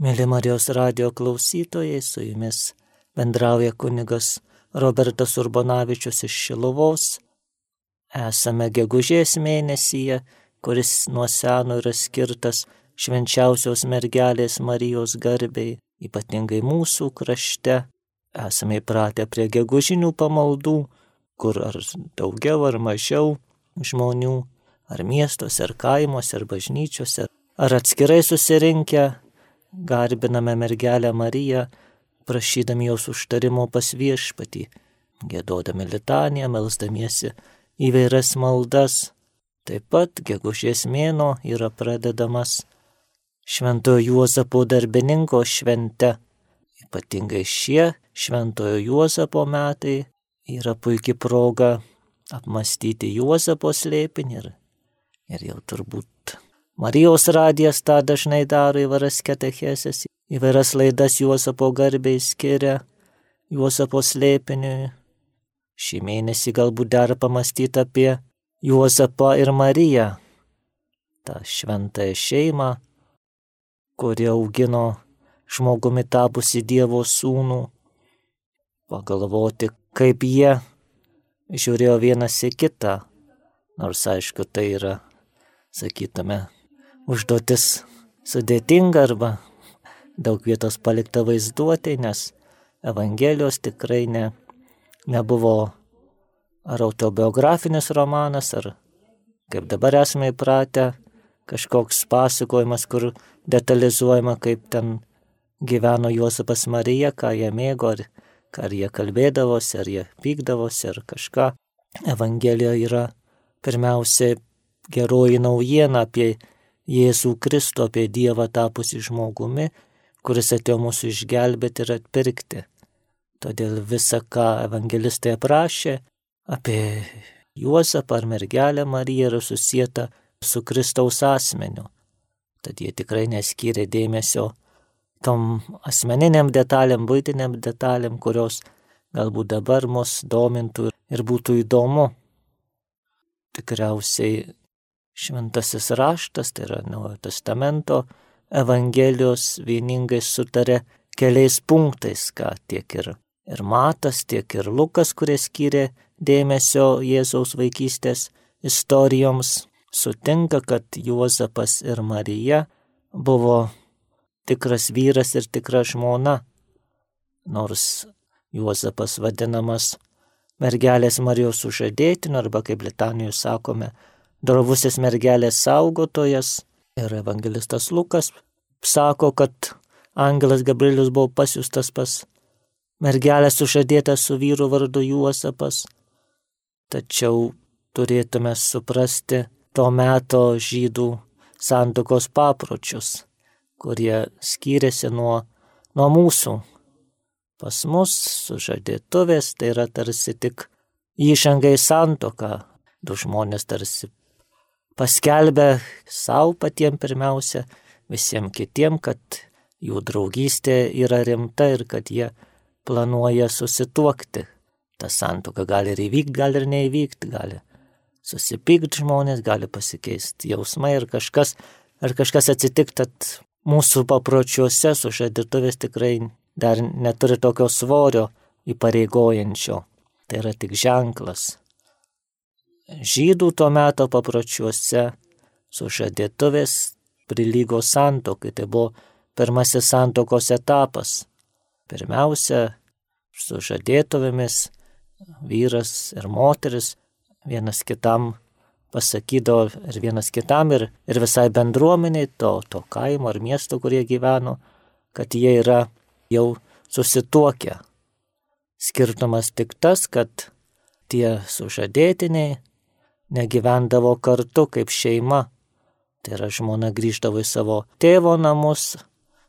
Mėly Marijos radio klausytojai, su jumis bendrauja kunigas Robertas Urbonavičius iš Šilovos. Esame gegužės mėnesyje, kuris nuo seno yra skirtas švenčiausios mergelės Marijos garbiai, ypatingai mūsų krašte. Esame įpratę prie gegužinių pamaldų, kur ar daugiau ar mažiau žmonių, ar miestuose, ar kaimuose, ar bažnyčiose, ar atskirai susirinkę, garbiname mergelę Mariją, prašydami jos užtarimo pas viešpatį, gėdodami litaniją, melzdamiesi įvairias maldas. Taip pat gegužės mėno yra pradedamas Šventojo Juozapo darbininko švente. Ypatingai šie Šventojo Juozapo metai yra puikia proga apmastyti Juozapo slėpinį ir, ir jau turbūt Marijos radijas tą dažnai daro įvairias katechesės, įvairias laidas Juozapo garbiai skiria Juozapo slėpiniui. Šį mėnesį galbūt dar pamastyti apie Juozapą ir Mariją, tą šventąją šeimą, kuri augino žmogumi tapusi Dievo sūnų, pagalvoti, kaip jie žiūrėjo vienas į kitą, nors aišku tai yra, sakytume, užduotis sudėtinga arba daug vietos palikta vaizduotė, nes Evangelijos tikrai ne, nebuvo ar autobiografinis romanas, ar kaip dabar esame įpratę, kažkoks pasakojimas, kur detalizuojama, kaip ten gyveno Juozapas Marija, ką jie mėgo, ar, ar jie kalbėdavosi, ar jie pykdavosi, ar kažką. Evangelija yra pirmiausia geroji naujiena apie Jėzų Kristų, apie Dievą tapusi žmogumi, kuris atėjo mūsų išgelbėti ir atpirkti. Todėl visa, ką evangelistai aprašė apie Juozapą ar mergelę Mariją yra susijęta su Kristaus asmeniu. Tad jie tikrai neskyrė dėmesio tom asmeniniam detalėm, būtiniam detalėm, kurios galbūt dabar mus domintų ir būtų įdomu. Tikriausiai šventasis raštas, tai yra Naujojo testamento Evangelijos vieningai sutarė keliais punktais, ką tiek ir, ir Matas, tiek ir Lukas, kurie skyrė dėmesio Jėzaus vaikystės istorijoms, sutinka, kad Juozapas ir Marija buvo tikras vyras ir tikra žmona, nors Juozapas vadinamas mergelės Marijos sužadėtiniu arba kaip Litanijų sakome, drovusis mergelės saugotojas ir evangelistas Lukas sako, kad angelas Gabrielius buvo pasiustas pas mergelę sužadėtą su vyru vardu Juozapas. Tačiau turėtume suprasti to meto žydų santokos papročius, kurie skyrėsi nuo, nuo mūsų Pas mus sužadėtuvės tai yra tarsi tik įšangai santoka. Du žmonės tarsi paskelbė savo patiem pirmiausia, visiems kitiem, kad jų draugystė yra rimta ir kad jie planuoja susituokti. Ta santoka gali ir įvykti, gali ir neįvykti, gali susipykti žmonės, gali pasikeisti jausmai ir kažkas, ar kažkas atsitikti, kad mūsų papročiuose sužadėtuvės tikrai dar neturi tokio svorio įpareigojančio. Tai yra tik ženklas. Žydų tuo metu papročiuose sužadėtuvės prilygo santokai, tai buvo pirmasis santokos etapas. Pirmiausia, sužadėtuvėmis vyras ir moteris vienas kitam pasakydavo ir vienas kitam ir, ir visai bendruomeniai to, to kaimo ar miesto, kurie gyveno, kad jie yra jau susituokę. Skirtumas tik tas, kad tie sužadėtiniai negyvendavo kartu kaip šeima. Tai yra žmona grįždavo į savo tėvo namus,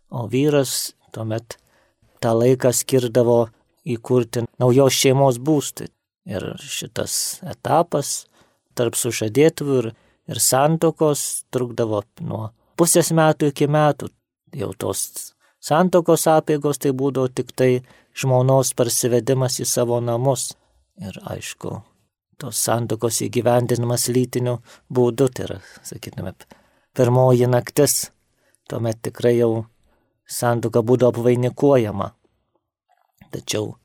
o vyras tuomet tą laiką skirdavo įkurti naujos šeimos būstui. Ir šitas etapas tarp sužadėtųjų ir, ir santokos trukdavo nuo pusės metų iki metų. Jau tos Santokos apėgos tai būdavo tik tai žmonos parsivedimas į savo namus. Ir aišku, tos santokos įgyvendinimas lytiniu būdu, tai yra, sakytume, pirmoji naktis, tuomet tikrai jau santoka būdavo apvainikuojama. Tačiau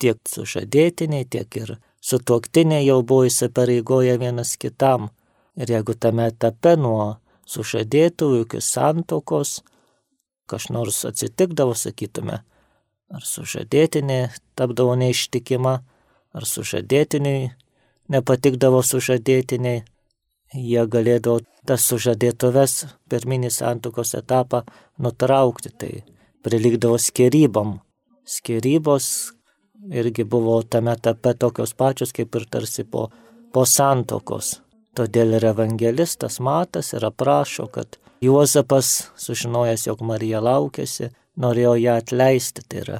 tiek sužadėtiniai, tiek ir sutuoktiniai jau buvo įsipareigoję vienas kitam. Ir jeigu tame etape nuo sužadėtųjų iki santokos kas nors atsitikdavo, sakytume, ar sužadėtinė tapdavo neištikima, ar sužadėtiniai nepatikdavo sužadėtiniai, jie galėdavo tas sužadėtuves pirminį santokos etapą nutraukti, tai prilikdavo skirybom. Skirybos irgi buvo tame etape tokios pačios kaip ir tarsi po, po santokos. Todėl ir evangelistas Matas ir aprašo, kad Juozapas, sužinojęs, jog Marija laukėsi, norėjo ją atleisti, tai yra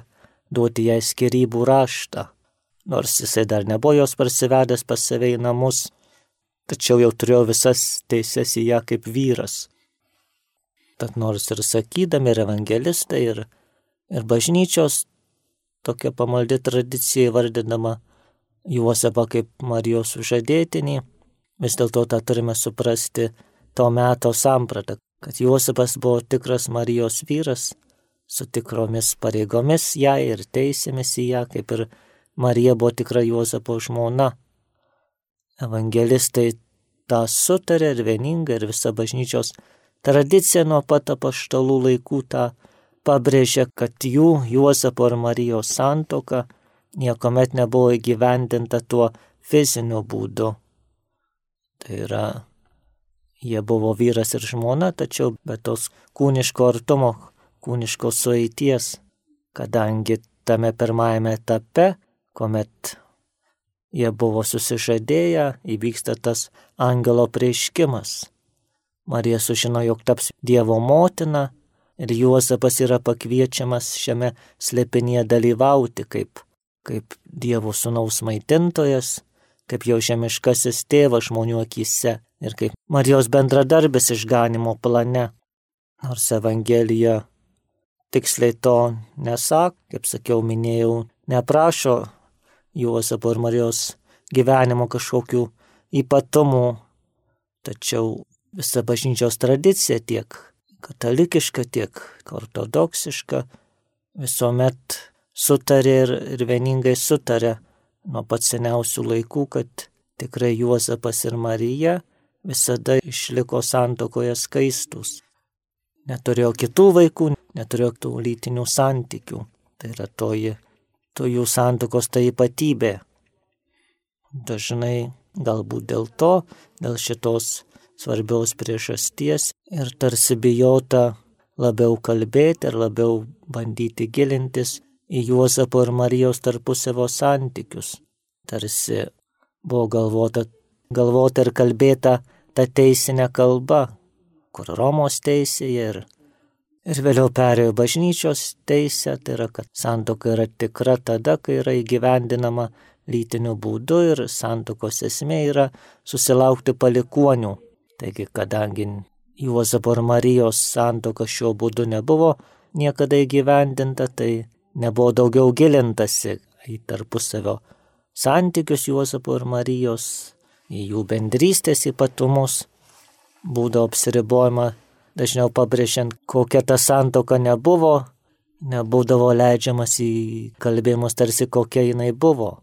duoti jai skirybų raštą. Nors jisai dar nebuvo jos parsivedęs pas save į namus, tačiau jau turėjo visas teises į ją kaip vyras. Tad nors ir sakydami ir evangelistai, ir, ir bažnyčios tokia pamaldi tradicija vardinama Juozapą kaip Marijos sužadėtinį, vis dėlto tą turime suprasti to meto sampratą, kad Juozapas buvo tikras Marijos vyras, su tikromis pareigomis jai ir teisėmis į ją, kaip ir Marija buvo tikra Juozapo žmona. Evangelistai tą sutarė ir vieningai ir visa bažnyčios tradicija nuo pat apaštalų laikų tą pabrėžia, kad jų Juozapo ir Marijos santoka niekuomet nebuvo įgyvendinta tuo fiziniu būdu. Tai yra, jie buvo vyras ir žmona, tačiau be tos kūniško artumo, kūniškos sueities, kadangi tame pirmajame etape, kuomet Jie buvo susižadėję, įvyksta tas angelo prieškimas. Marija sužino, jog taps Dievo motina ir Juozapas yra pakviečiamas šiame slėpinėje dalyvauti kaip, kaip Dievo sunaus maitintojas, kaip jau žemiškasis tėvas žmonių akise ir kaip Marijos bendradarbis išganimo plane. Nors Evangelija tiksliai to nesak, kaip sakiau, minėjau, neprašo Juozapo ir Marijos gyvenimo kažkokių ypatumų, tačiau visa bažnyčios tradicija tiek katalikiška, tiek ortodoksiška visuomet sutarė ir, ir vieningai sutarė nuo pat seniausių laikų, kad tikrai Juozapas ir Marija visada išliko santokoje skaistus. Neturėjo kitų vaikų, neturėjo tų lytinių santykių. Tai yra toji to jų santokos ta ypatybė. Dažnai galbūt dėl to, dėl šitos svarbiaus priežasties ir tarsi bijota labiau kalbėti ir labiau bandyti gilintis į Juozapo ir Marijos tarpusavio santykius. Tarsi buvo galvota, galvota ir kalbėta ta teisinė kalba, kur Romos teisėje ir Ir vėliau perėjo bažnyčios teisę, tai yra, kad santoka yra tikra tada, kai yra įgyvendinama lytiniu būdu ir santokos esmė yra susilaukti palikonių. Taigi, kadangi Juozapo ir Marijos santoka šiuo būdu nebuvo niekada įgyvendinta, tai nebuvo daugiau gilintasi į tarpusavio santykius Juozapo ir Marijos, į jų bendrystės ypatumus, būdavo apsiribojama dažniau pabrėžiant, kokia ta santoka nebuvo, nebūdavo leidžiamas į kalbėjimus tarsi kokia jinai buvo.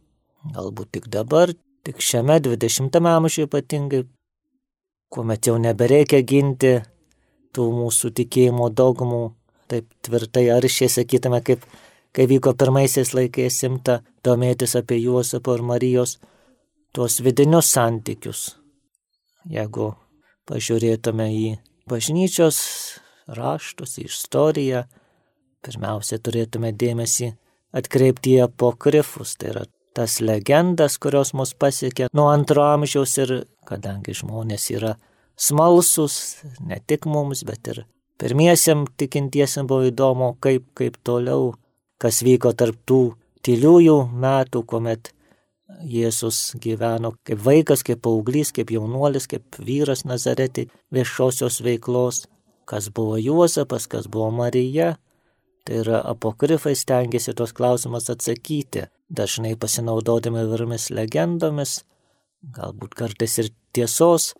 Galbūt tik dabar, tik šiame 20-ame amžiuje ypatingai, kuomet jau nebereikia ginti tų mūsų tikėjimo dogmų, taip tvirtai aršiai sakytume, kaip kai vyko pirmaisiais laikais simta domėtis apie Juozapo ir Marijos tuos vidinius santykius. Jeigu pažiūrėtume į bažnyčios raštus, istoriją, pirmiausia turėtume dėmesį atkreipti į apokrifus, tai yra tas legendas, kurios mus pasiekė nuo antro amžiaus ir kadangi žmonės yra smalsus, ne tik mums, bet ir pirmiesiam tikintiesiam buvo įdomu, kaip, kaip toliau, kas vyko tarp tų tyliųjų metų, kuomet Jėzus gyveno kaip vaikas, kaip paauglys, kaip jaunuolis, kaip vyras Nazaretį viešosios veiklos, kas buvo Juozapas, kas buvo Marija. Tai yra apokrifai stengiasi tos klausimus atsakyti, dažnai pasinaudodami įvairiomis legendomis, galbūt kartais ir tiesos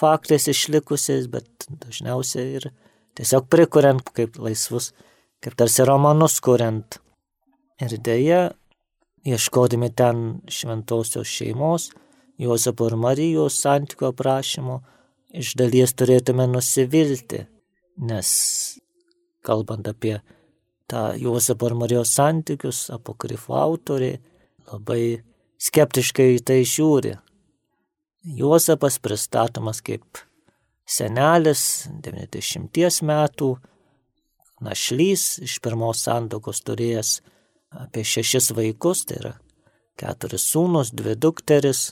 faktais išlikusiais, bet dažniausiai ir tiesiog prikuriant kaip laisvus kaip tarsi romanus kuriant. Ir dėja, ieškodami ten šventosios šeimos, Juozapo ir Marijos santykių aprašymo, iš dalies turėtume nusivilti, nes kalbant apie tą Juozapo ir Marijos santykius, apokrifo autoriai labai skeptiškai į tai žiūri. Juozapas pristatomas kaip senelis 90 metų, našlys iš pirmos sandokos turėjęs apie šešis vaikus, tai yra keturis sūnus, dvi dukteris,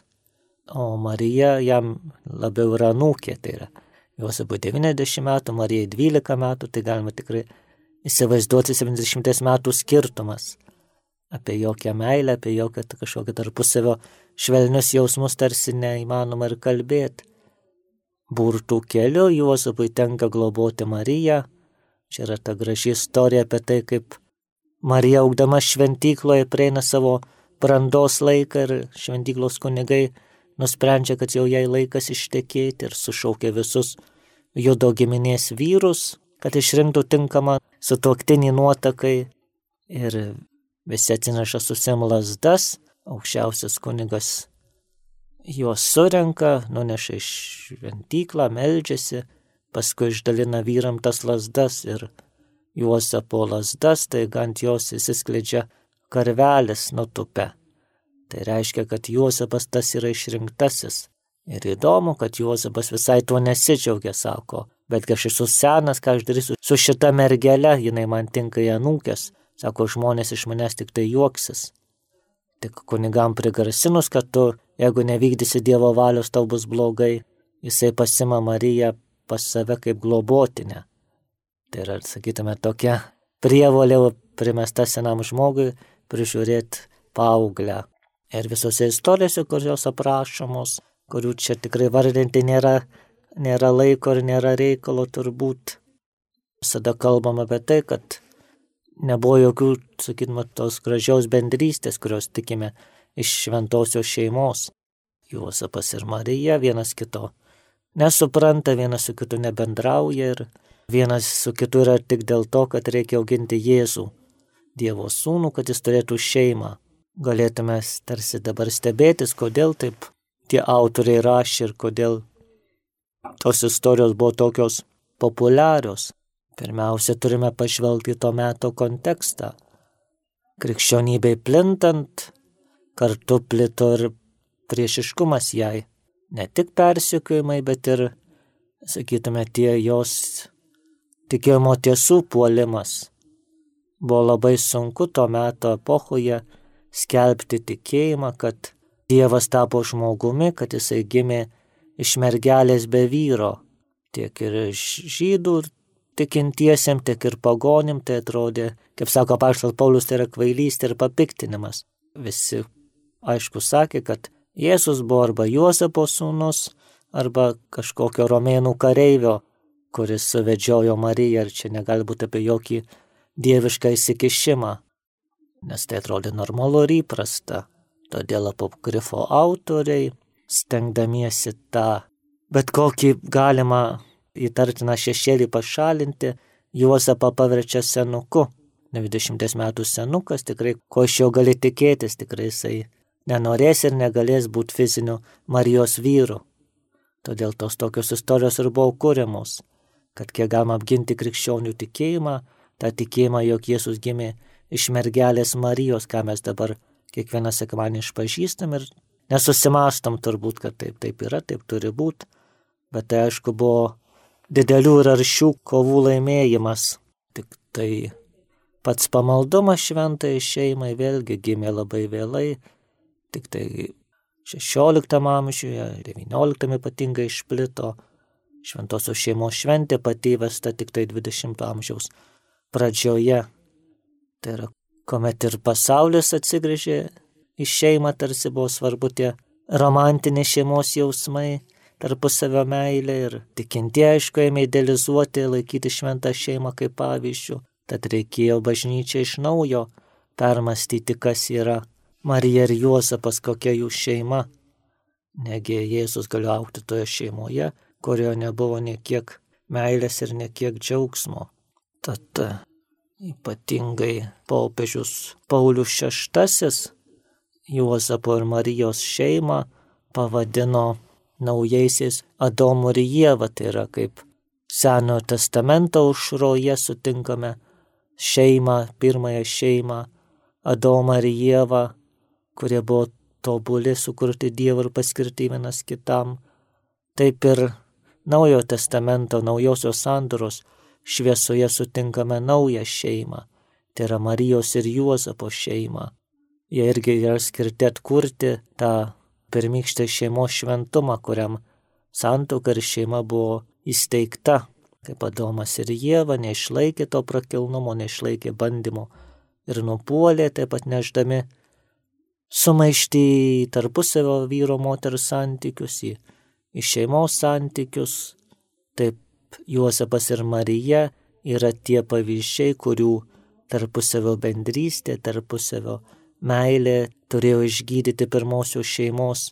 o Marija jam labiau yra nūkė, tai yra Juozapui 90 metų, Marijai 12 metų, tai galima tikrai įsivaizduoti 70 metų skirtumas. Apie jokią meilę, apie jokią kažkokią tarpusavio švelnius jausmus tarsi neįmanoma ir kalbėti. Burtų keliu Juozapui tenka globoti Mariją. Čia yra ta graži istorija apie tai, kaip Marija augdama šventykloje prieina savo brandos laiką ir šventyklos kunigai nusprendžia, kad jau jai laikas ištekėti ir sušaukia visus judo giminės vyrus, kad išrinktų tinkamą sutuoktinį nuotakai ir visi atsineša susim lasdas, aukščiausias kunigas juos surenka, nuneša iš šventyklą, meldžiasi, paskui išdalina vyram tas lasdas ir Juozapo lasdas, tai ant jos įsiskleidžia karvelis nutupę. Tai reiškia, kad Juozapas tas yra išrinktasis. Ir įdomu, kad Juozapas visai tuo nesidžiaugia, sako, bet aš esu senas, ką aš darysiu su šita mergelė, jinai man tinka į anūkės, sako, žmonės iš manęs tik tai juoksis. Tik kunigam prigarsinus, kad tu, jeigu nevykdysi Dievo valios, tau bus blogai, jisai pasima Mariją pas save kaip globotinę. Tai yra, sakytume, tokia prievolė primesta senam žmogui prižiūrėti paauglę. Ir visose istorijose, kur jos aprašomos, kurių čia tikrai vardinti nėra, nėra laiko ir nėra reikalo turbūt. Visada kalbam apie tai, kad nebuvo jokių, sakytume, tos gražiaus bendrystės, kurios tikime iš šventosios šeimos. Juozapas ir Marija vienas kito nesupranta, vienas su kitu nebendrauja ir vienas su kitu yra tik dėl to, kad reikia auginti Jėzų, Dievo sūnų, kad jis turėtų šeimą galėtume tarsi dabar stebėtis, kodėl taip tie autoriai rašė ir kodėl tos istorijos buvo tokios populiarios. Pirmiausia, turime pažvelgti to meto kontekstą. Krikščionybei plintant, kartu plito ir priešiškumas jai. Ne tik persikiojimai, bet ir, sakytume, tie jos tikėjimo tiesų puolimas. Buvo labai sunku to meto epochoje skelbti tikėjimą, kad Dievas tapo žmogumi, kad jisai gimė iš mergelės be vyro. Tiek ir žydų tikintiesiems, tiek ir pagonim tai atrodė, kaip sako Paštas Paulius, tai yra kvailystė ir papiktinimas. Visi aišku sakė, kad Jėzus buvo arba Juozapo sūnus, arba kažkokio romėnų kareivio, kuris suvedžiojo Mariją ir čia negali būti apie jokį dievišką įsikišimą nes tai atrodė normalu ir įprasta. Todėl apokrifo autoriai, stengdamiesi tą bet kokį galima įtartiną šešėlį pašalinti, Juozapą paverčia senuku. 20 metų senukas tikrai, ko iš jo gali tikėtis, tikrai jisai nenorės ir negalės būti fiziniu Marijos vyru. Todėl tos tokios istorijos ir buvo kūriamos, kad kiek galima apginti krikščionių tikėjimą, tą tikėjimą, jog Jėzus gimė iš mergelės Marijos, ką mes dabar kiekvieną sekmanį išpažįstam ir nesusimastom turbūt, kad taip, taip yra, taip turi būti, bet tai aišku buvo didelių ir aršių kovų laimėjimas. Tik tai pats pamaldumas šventai šeimai vėlgi gimė labai vėlai, tik tai 16 amžiuje, 19 ypatingai išplito, šventosios šeimos šventė pati įvesta tik tai 20 amžiaus pradžioje Tai yra, kuomet ir pasaulis atsigrėžė į šeimą, tarsi buvo svarbu tie romantiniai šeimos jausmai, tarpusavio meilė ir tikintie aišku ėmė idealizuoti, laikyti šventą šeimą kaip pavyzdžių, tad reikėjo bažnyčiai iš naujo permastyti, kas yra Marija ir Juozapas, kokia jų šeima. Negi Jėzus galėjo aukti toje šeimoje, kurioje nebuvo niekiek meilės ir niekiek džiaugsmo. Tad ypatingai popiežius Paulius VI Juozapo ir Marijos šeimą pavadino naujaisiais Adomu ir Jėva, tai yra kaip Senojo testamento užroje sutinkame šeimą, pirmąją šeimą, Adomą ir Jėvą, kurie buvo tobuli, sukurti Dievo ir paskirti vienas kitam. Taip ir Naujojo testamento, naujosios sandoros šviesoje sutinkame naują šeimą. Tai yra Marijos ir Juozapo šeima. Jie irgi yra skirti atkurti tą pirmykštę šeimos šventumą, kuriam santoka ir šeima buvo įsteigta. Kaip Adomas ir Jėva neišlaikė to prakilnumo, neišlaikė bandymo ir nupuolė, taip pat neždami sumaišti į tarpusavio vyro moters santykius, į, į šeimos santykius. Taip Juozapas ir Marija yra tie pavyzdžiai, kurių tarpusavio bendrystė, tarpusavio meilė turėjo išgydyti pirmosios šeimos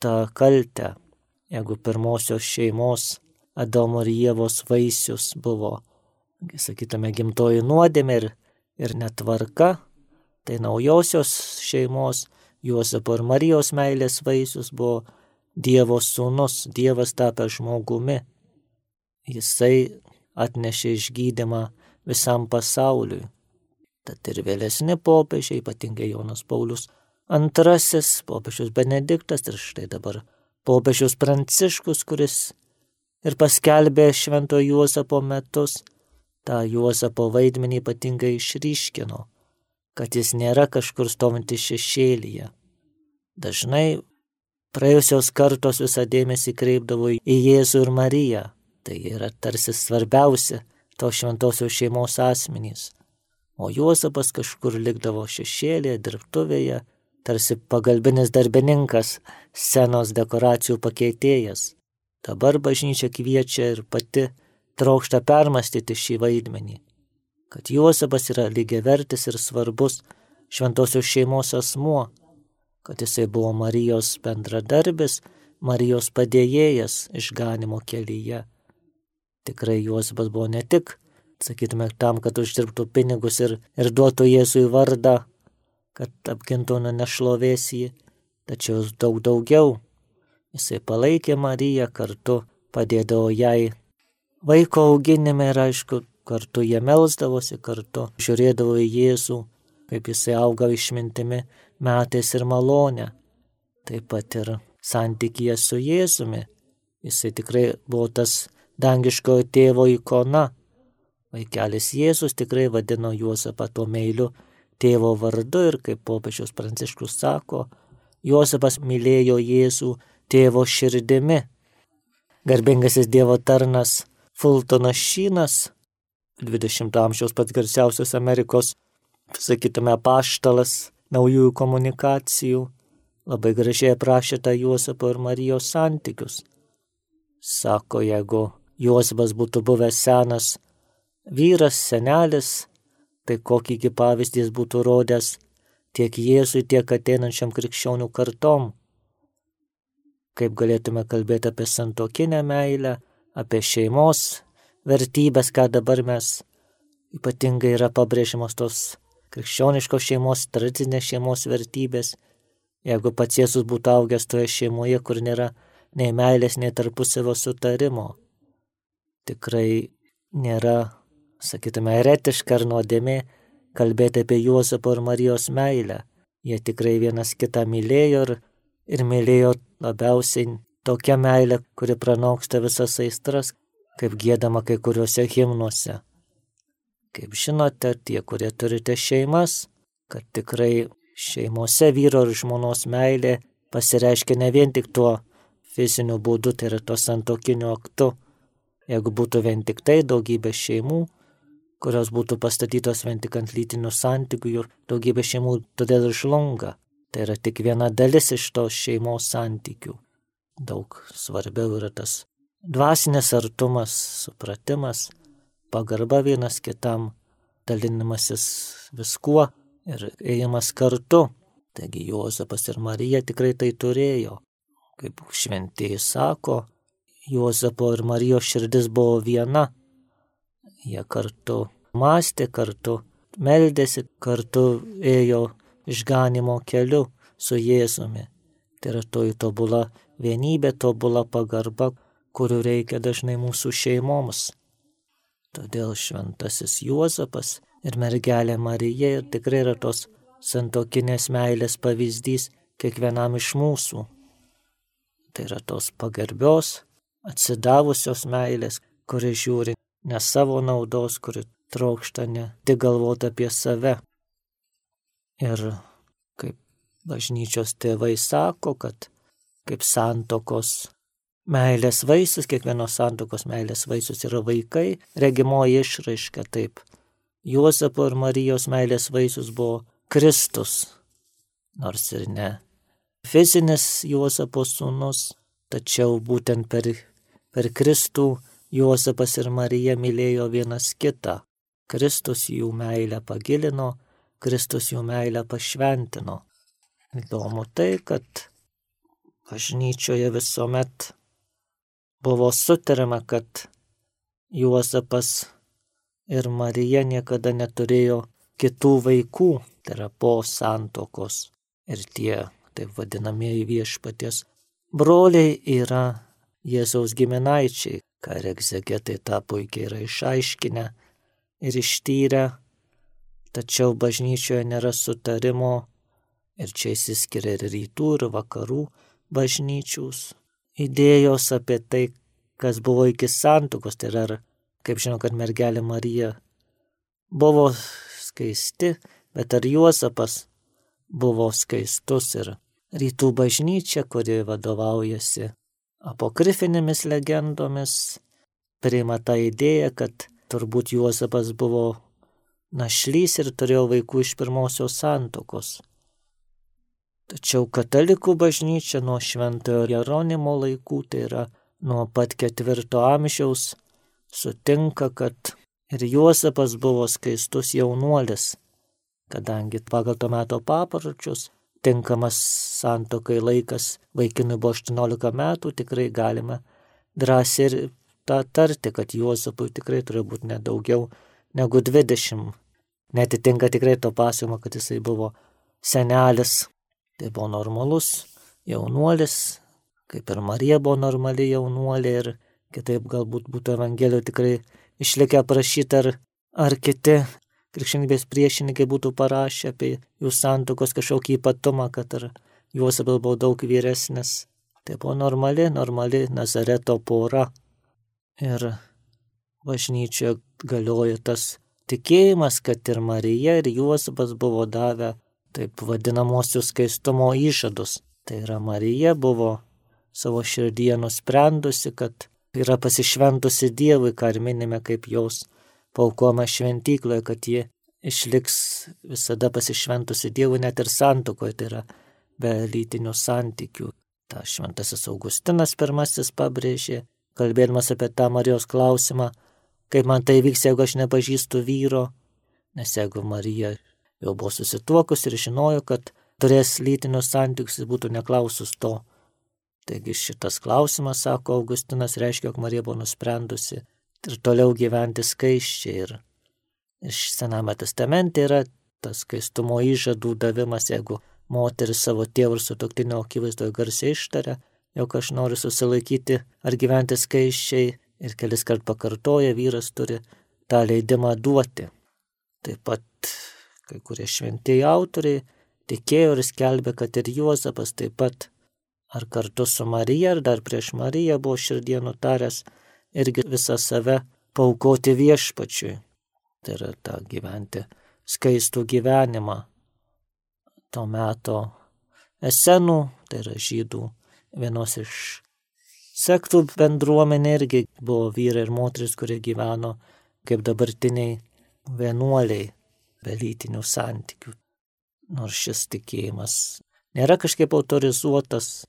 tą kaltę. Jeigu pirmosios šeimos Adomo ir Jėvos vaisius buvo, sakytume, gimtoji nuodėmė ir, ir netvarka, tai naujosios šeimos Juozapo ir Marijos meilės vaisius buvo Dievo sūnus, Dievas tapęs žmogumi jisai atnešė išgydymą visam pasauliui. Tad ir vėlesni popiežiai, ypatingai Jonas Paulius II, popiežius Benediktas ir štai dabar popiežius Pranciškus, kuris ir paskelbė Švento Juozapo metus, tą Juozapo vaidmenį ypatingai išryškino, kad jis nėra kažkur stovinti šešėlyje. Dažnai praėjusios kartos visą dėmesį kreipdavo į Jėzų ir Mariją, Tai yra tarsi svarbiausia to šventosios šeimos asmenys. O Juozapas kažkur likdavo šešėlėje, dirbtuvėje, tarsi pagalbinis darbininkas, scenos dekoracijų pakeitėjas. Dabar bažnyčia kviečia ir pati trokšta permastyti šį vaidmenį, kad Juozapas yra lygiavertis ir svarbus šventosios šeimos asmuo, kad jisai buvo Marijos bendradarbis, Marijos padėjėjas išganimo kelyje Tikrai Juozapas buvo ne tik, sakytume, tam, kad uždirbtų pinigus ir, ir duotų Jėzui vardą, kad apgintų nuo nešlovės jį, tačiau daug daugiau. Jisai palaikė Mariją kartu, padėdavo jai vaiko auginime ir aišku, kartu jie melsdavosi, kartu žiūrėdavo į Jėzų, kaip jisai auga išmintimi metais ir malonę. Taip pat ir santykėje su Jėzumi. Jisai tikrai buvo tas dangiškojo tėvo ikona. Vaikelis Jėzus tikrai vadino Juozapą tuo meiliu tėvo vardu ir kaip popiežius Pranciškus sako, Juozapas mylėjo Jėzų tėvo širdimi. Garbingasis Dievo tarnas Fultonas Šynas, 20 amžiaus pats garsiausias Amerikos, sakytume, paštalas naujųjų komunikacijų, labai gražiai aprašė tą Juozapo ir Marijos santykius. Sako, jeigu Juozapas būtų buvęs senas vyras, senelis, tai kokįgi pavyzdys būtų rodęs tiek Jėzui, tiek ateinančiam krikščionių kartom. Kaip galėtume kalbėti apie santokinę meilę, apie šeimos vertybės, ką dabar mes ypatingai yra pabrėžiamos tos krikščioniškos šeimos, tradicinės šeimos vertybės. Jeigu pats Jėzus būtų augęs toje šeimoje, kur nėra nei meilės, nei tarpusavio sutarimo, tikrai nėra, sakytume, eretiška ar nuodėmė kalbėti apie Juozapo ir Marijos meilę. Jie tikrai vienas kitą mylėjo ir, ir mylėjo labiausiai tokią meilę, kuri pranoksta visas aistras, kaip gėdama kai kuriuose himnuose. Kaip žinote, tie, kurie turite šeimas, kad tikrai šeimose vyro ir žmonos meilė pasireiškia ne vien tik tuo fiziniu būdu, tai yra to santokiniu aktu, Jeigu būtų vien tik tai daugybė šeimų, kurios būtų pastatytos vien tik ant lytinių santykių ir daugybė šeimų todėl žlunga. Tai yra tik viena dalis iš tos šeimos santykių. Daug svarbiau yra tas dvasinės artumas, supratimas, pagarba vienas kitam, dalinimasis viskuo ir ėjimas kartu. Taigi Juozapas ir Marija tikrai tai turėjo. Kaip šventieji sako, Juozapo ir Marijos širdis buvo viena. Jie kartu mąstė kartu, meldėsi kartu, ėjo išganimo keliu su Jėzumi. Tai yra toji tobula vienybė, tobula pagarba, kurių reikia dažnai mūsų šeimoms. Todėl šventasis Juozapas ir mergelė Marija ir tikrai yra tos santokinės meilės pavyzdys kiekvienam iš mūsų. Tai yra tos pagarbios, atsidavusios meilės, kuri žiūri ne savo naudos, kuri trokšta ne tik galvoti apie save. Ir kaip bažnyčios tėvai sako, kad kaip santokos meilės vaisius, kiekvienos santokos meilės vaisius yra vaikai, regimoji išraiška taip. Juozapo ir Marijos meilės vaisius buvo Kristus, nors ir ne fizinis Juozapo sūnus, tačiau būtent per, per Kristų Juozapas ir Marija mylėjo vienas kitą. Kristus jų meilę pagilino, Kristus jų meilę pašventino. Įdomu tai, kad bažnyčioje visuomet buvo sutarima, kad Juozapas ir Marija niekada neturėjo kitų vaikų, tai yra po santokos. Ir tie, taip vadinamieji viešpaties broliai, yra Jėzaus giminaičiai, ką egzegetai tą puikiai yra išaiškinę ir ištyrę, tačiau bažnyčioje nėra sutarimo ir čia įsiskiria ir rytų, ir vakarų bažnyčius idėjos apie tai, kas buvo iki santokos, tai yra, kaip žinau, kad mergelė Marija buvo skaisti, bet ar Juozapas buvo skaistus ir rytų bažnyčia, kuri vadovaujasi apokrifinėmis legendomis, priima tą idėją, kad turbūt Juozapas buvo našlys ir turėjo vaikų iš pirmosios santokos. Tačiau katalikų bažnyčia nuo šventojo Jeronimo laikų, tai yra nuo pat ketvirto amžiaus, sutinka, kad ir Juozapas buvo skaistus jaunuolis, kadangi pagal to meto papročius tinkamas santokai laikas vaikinui buvo 18 metų, tikrai galime drąsiai ir tą tarti, kad Juozapui tikrai turėjo būti nedaugiau negu 20. Netitinka tikrai to pasimo, kad jisai buvo senelis. Tai buvo normalus jaunuolis, kaip ir Marija buvo normali jaunuolė ir kitaip galbūt būtų Evangelijoje tikrai išlikę aprašyti ar, ar kiti krikščionybės priešininkai būtų parašę apie jų santokos kažkokį ypatumą, kad ar Juozapas buvo daug vyresnis. Tai buvo normali, normali Nazareto pora. Ir bažnyčioje galioja tas tikėjimas, kad ir Marija, ir Juozapas buvo davę taip vadinamosius skaistumo įžadus. Tai yra Marija buvo savo širdyje nusprendusi, kad yra pasišventusi Dievui, ką ir minime kaip jos paukoma šventykloje, kad ji išliks visada pasišventusi Dievui net ir santukoje, tai yra be lytinių santykių. Ta šventasis Augustinas pirmasis pabrėžė, kalbėdamas apie tą Marijos klausimą, kaip man tai vyks, jeigu aš nepažįstu vyro, nes jeigu Marija jau buvo susituokus ir žinojo, kad turės lytinius santykius, būtų neklausus to. Taigi šitas klausimas, sako Augustinas, reiškia, jog Marija buvo nusprendusi ir toliau gyventi skaiščiai. Ir iš Sename testamente yra tas skaistumo įžadų davimas, jeigu moteris savo tėvų ir sutoktinio akivaizdoje garsiai ištaria, jog aš noriu susilaikyti ar gyventi skaiščiai ir kelis kart pakartoja, vyras turi tą leidimą duoti. Taip pat kai kurie šventieji autoriai tikėjo ir skelbė, kad ir Juozapas taip pat ar kartu su Marija, ar dar prieš Mariją buvo širdie nutaręs irgi visą save paukoti viešpačiui. Tai yra tą gyventi skaistų gyvenimą. To meto esenų, tai yra žydų, vienos iš sektų bendruomenė irgi buvo vyrai ir moteris, kurie gyveno kaip dabartiniai vienuoliai be lytinių santykių. Nors šis tikėjimas nėra kažkaip autorizuotas,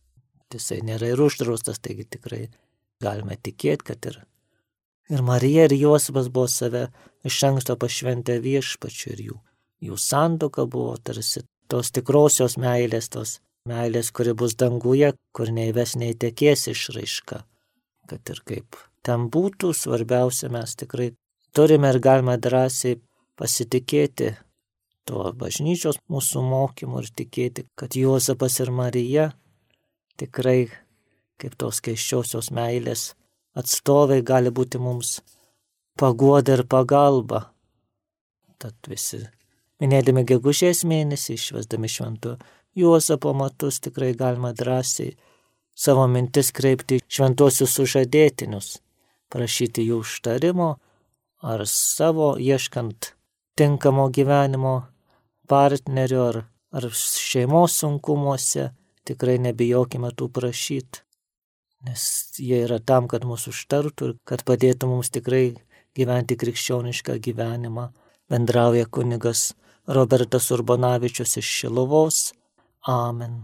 jisai nėra ir uždraustas, taigi tikrai Galime tikėti, kad ir, ir Marija, ir Josibas buvo save iš anksto pašventę viešpačiu ir jų. Jų sandoka buvo tarsi tos tikrosios meilės, tos meilės, kuri bus danguje, kur neįves neįtekės išraiška. Kad ir kaip ten būtų, svarbiausia mes tikrai turime ir galime drąsiai pasitikėti tuo bažnyčios mūsų mokymu ir tikėti, kad Juozapas ir Marija tikrai kaip tos keiščiosios meilės atstovai gali būti mums paguoda ir pagalba. Tad visi minėdami gegužės mėnesį, išvesdami šventų Juozapo matus, tikrai galima drąsiai savo mintis kreipti šventosius sužadėtinius, prašyti jų užtarimo ar savo ieškant tinkamo gyvenimo partnerio ar, ar šeimos sunkumuose, tikrai nebijokime tų prašyti, nes jie yra tam, kad mūsų užtartų ir kad padėtų mums tikrai gyventi krikščionišką gyvenimą. Bendrauja kunigas Robertas Urbonavičius iš Šilovos. Amen.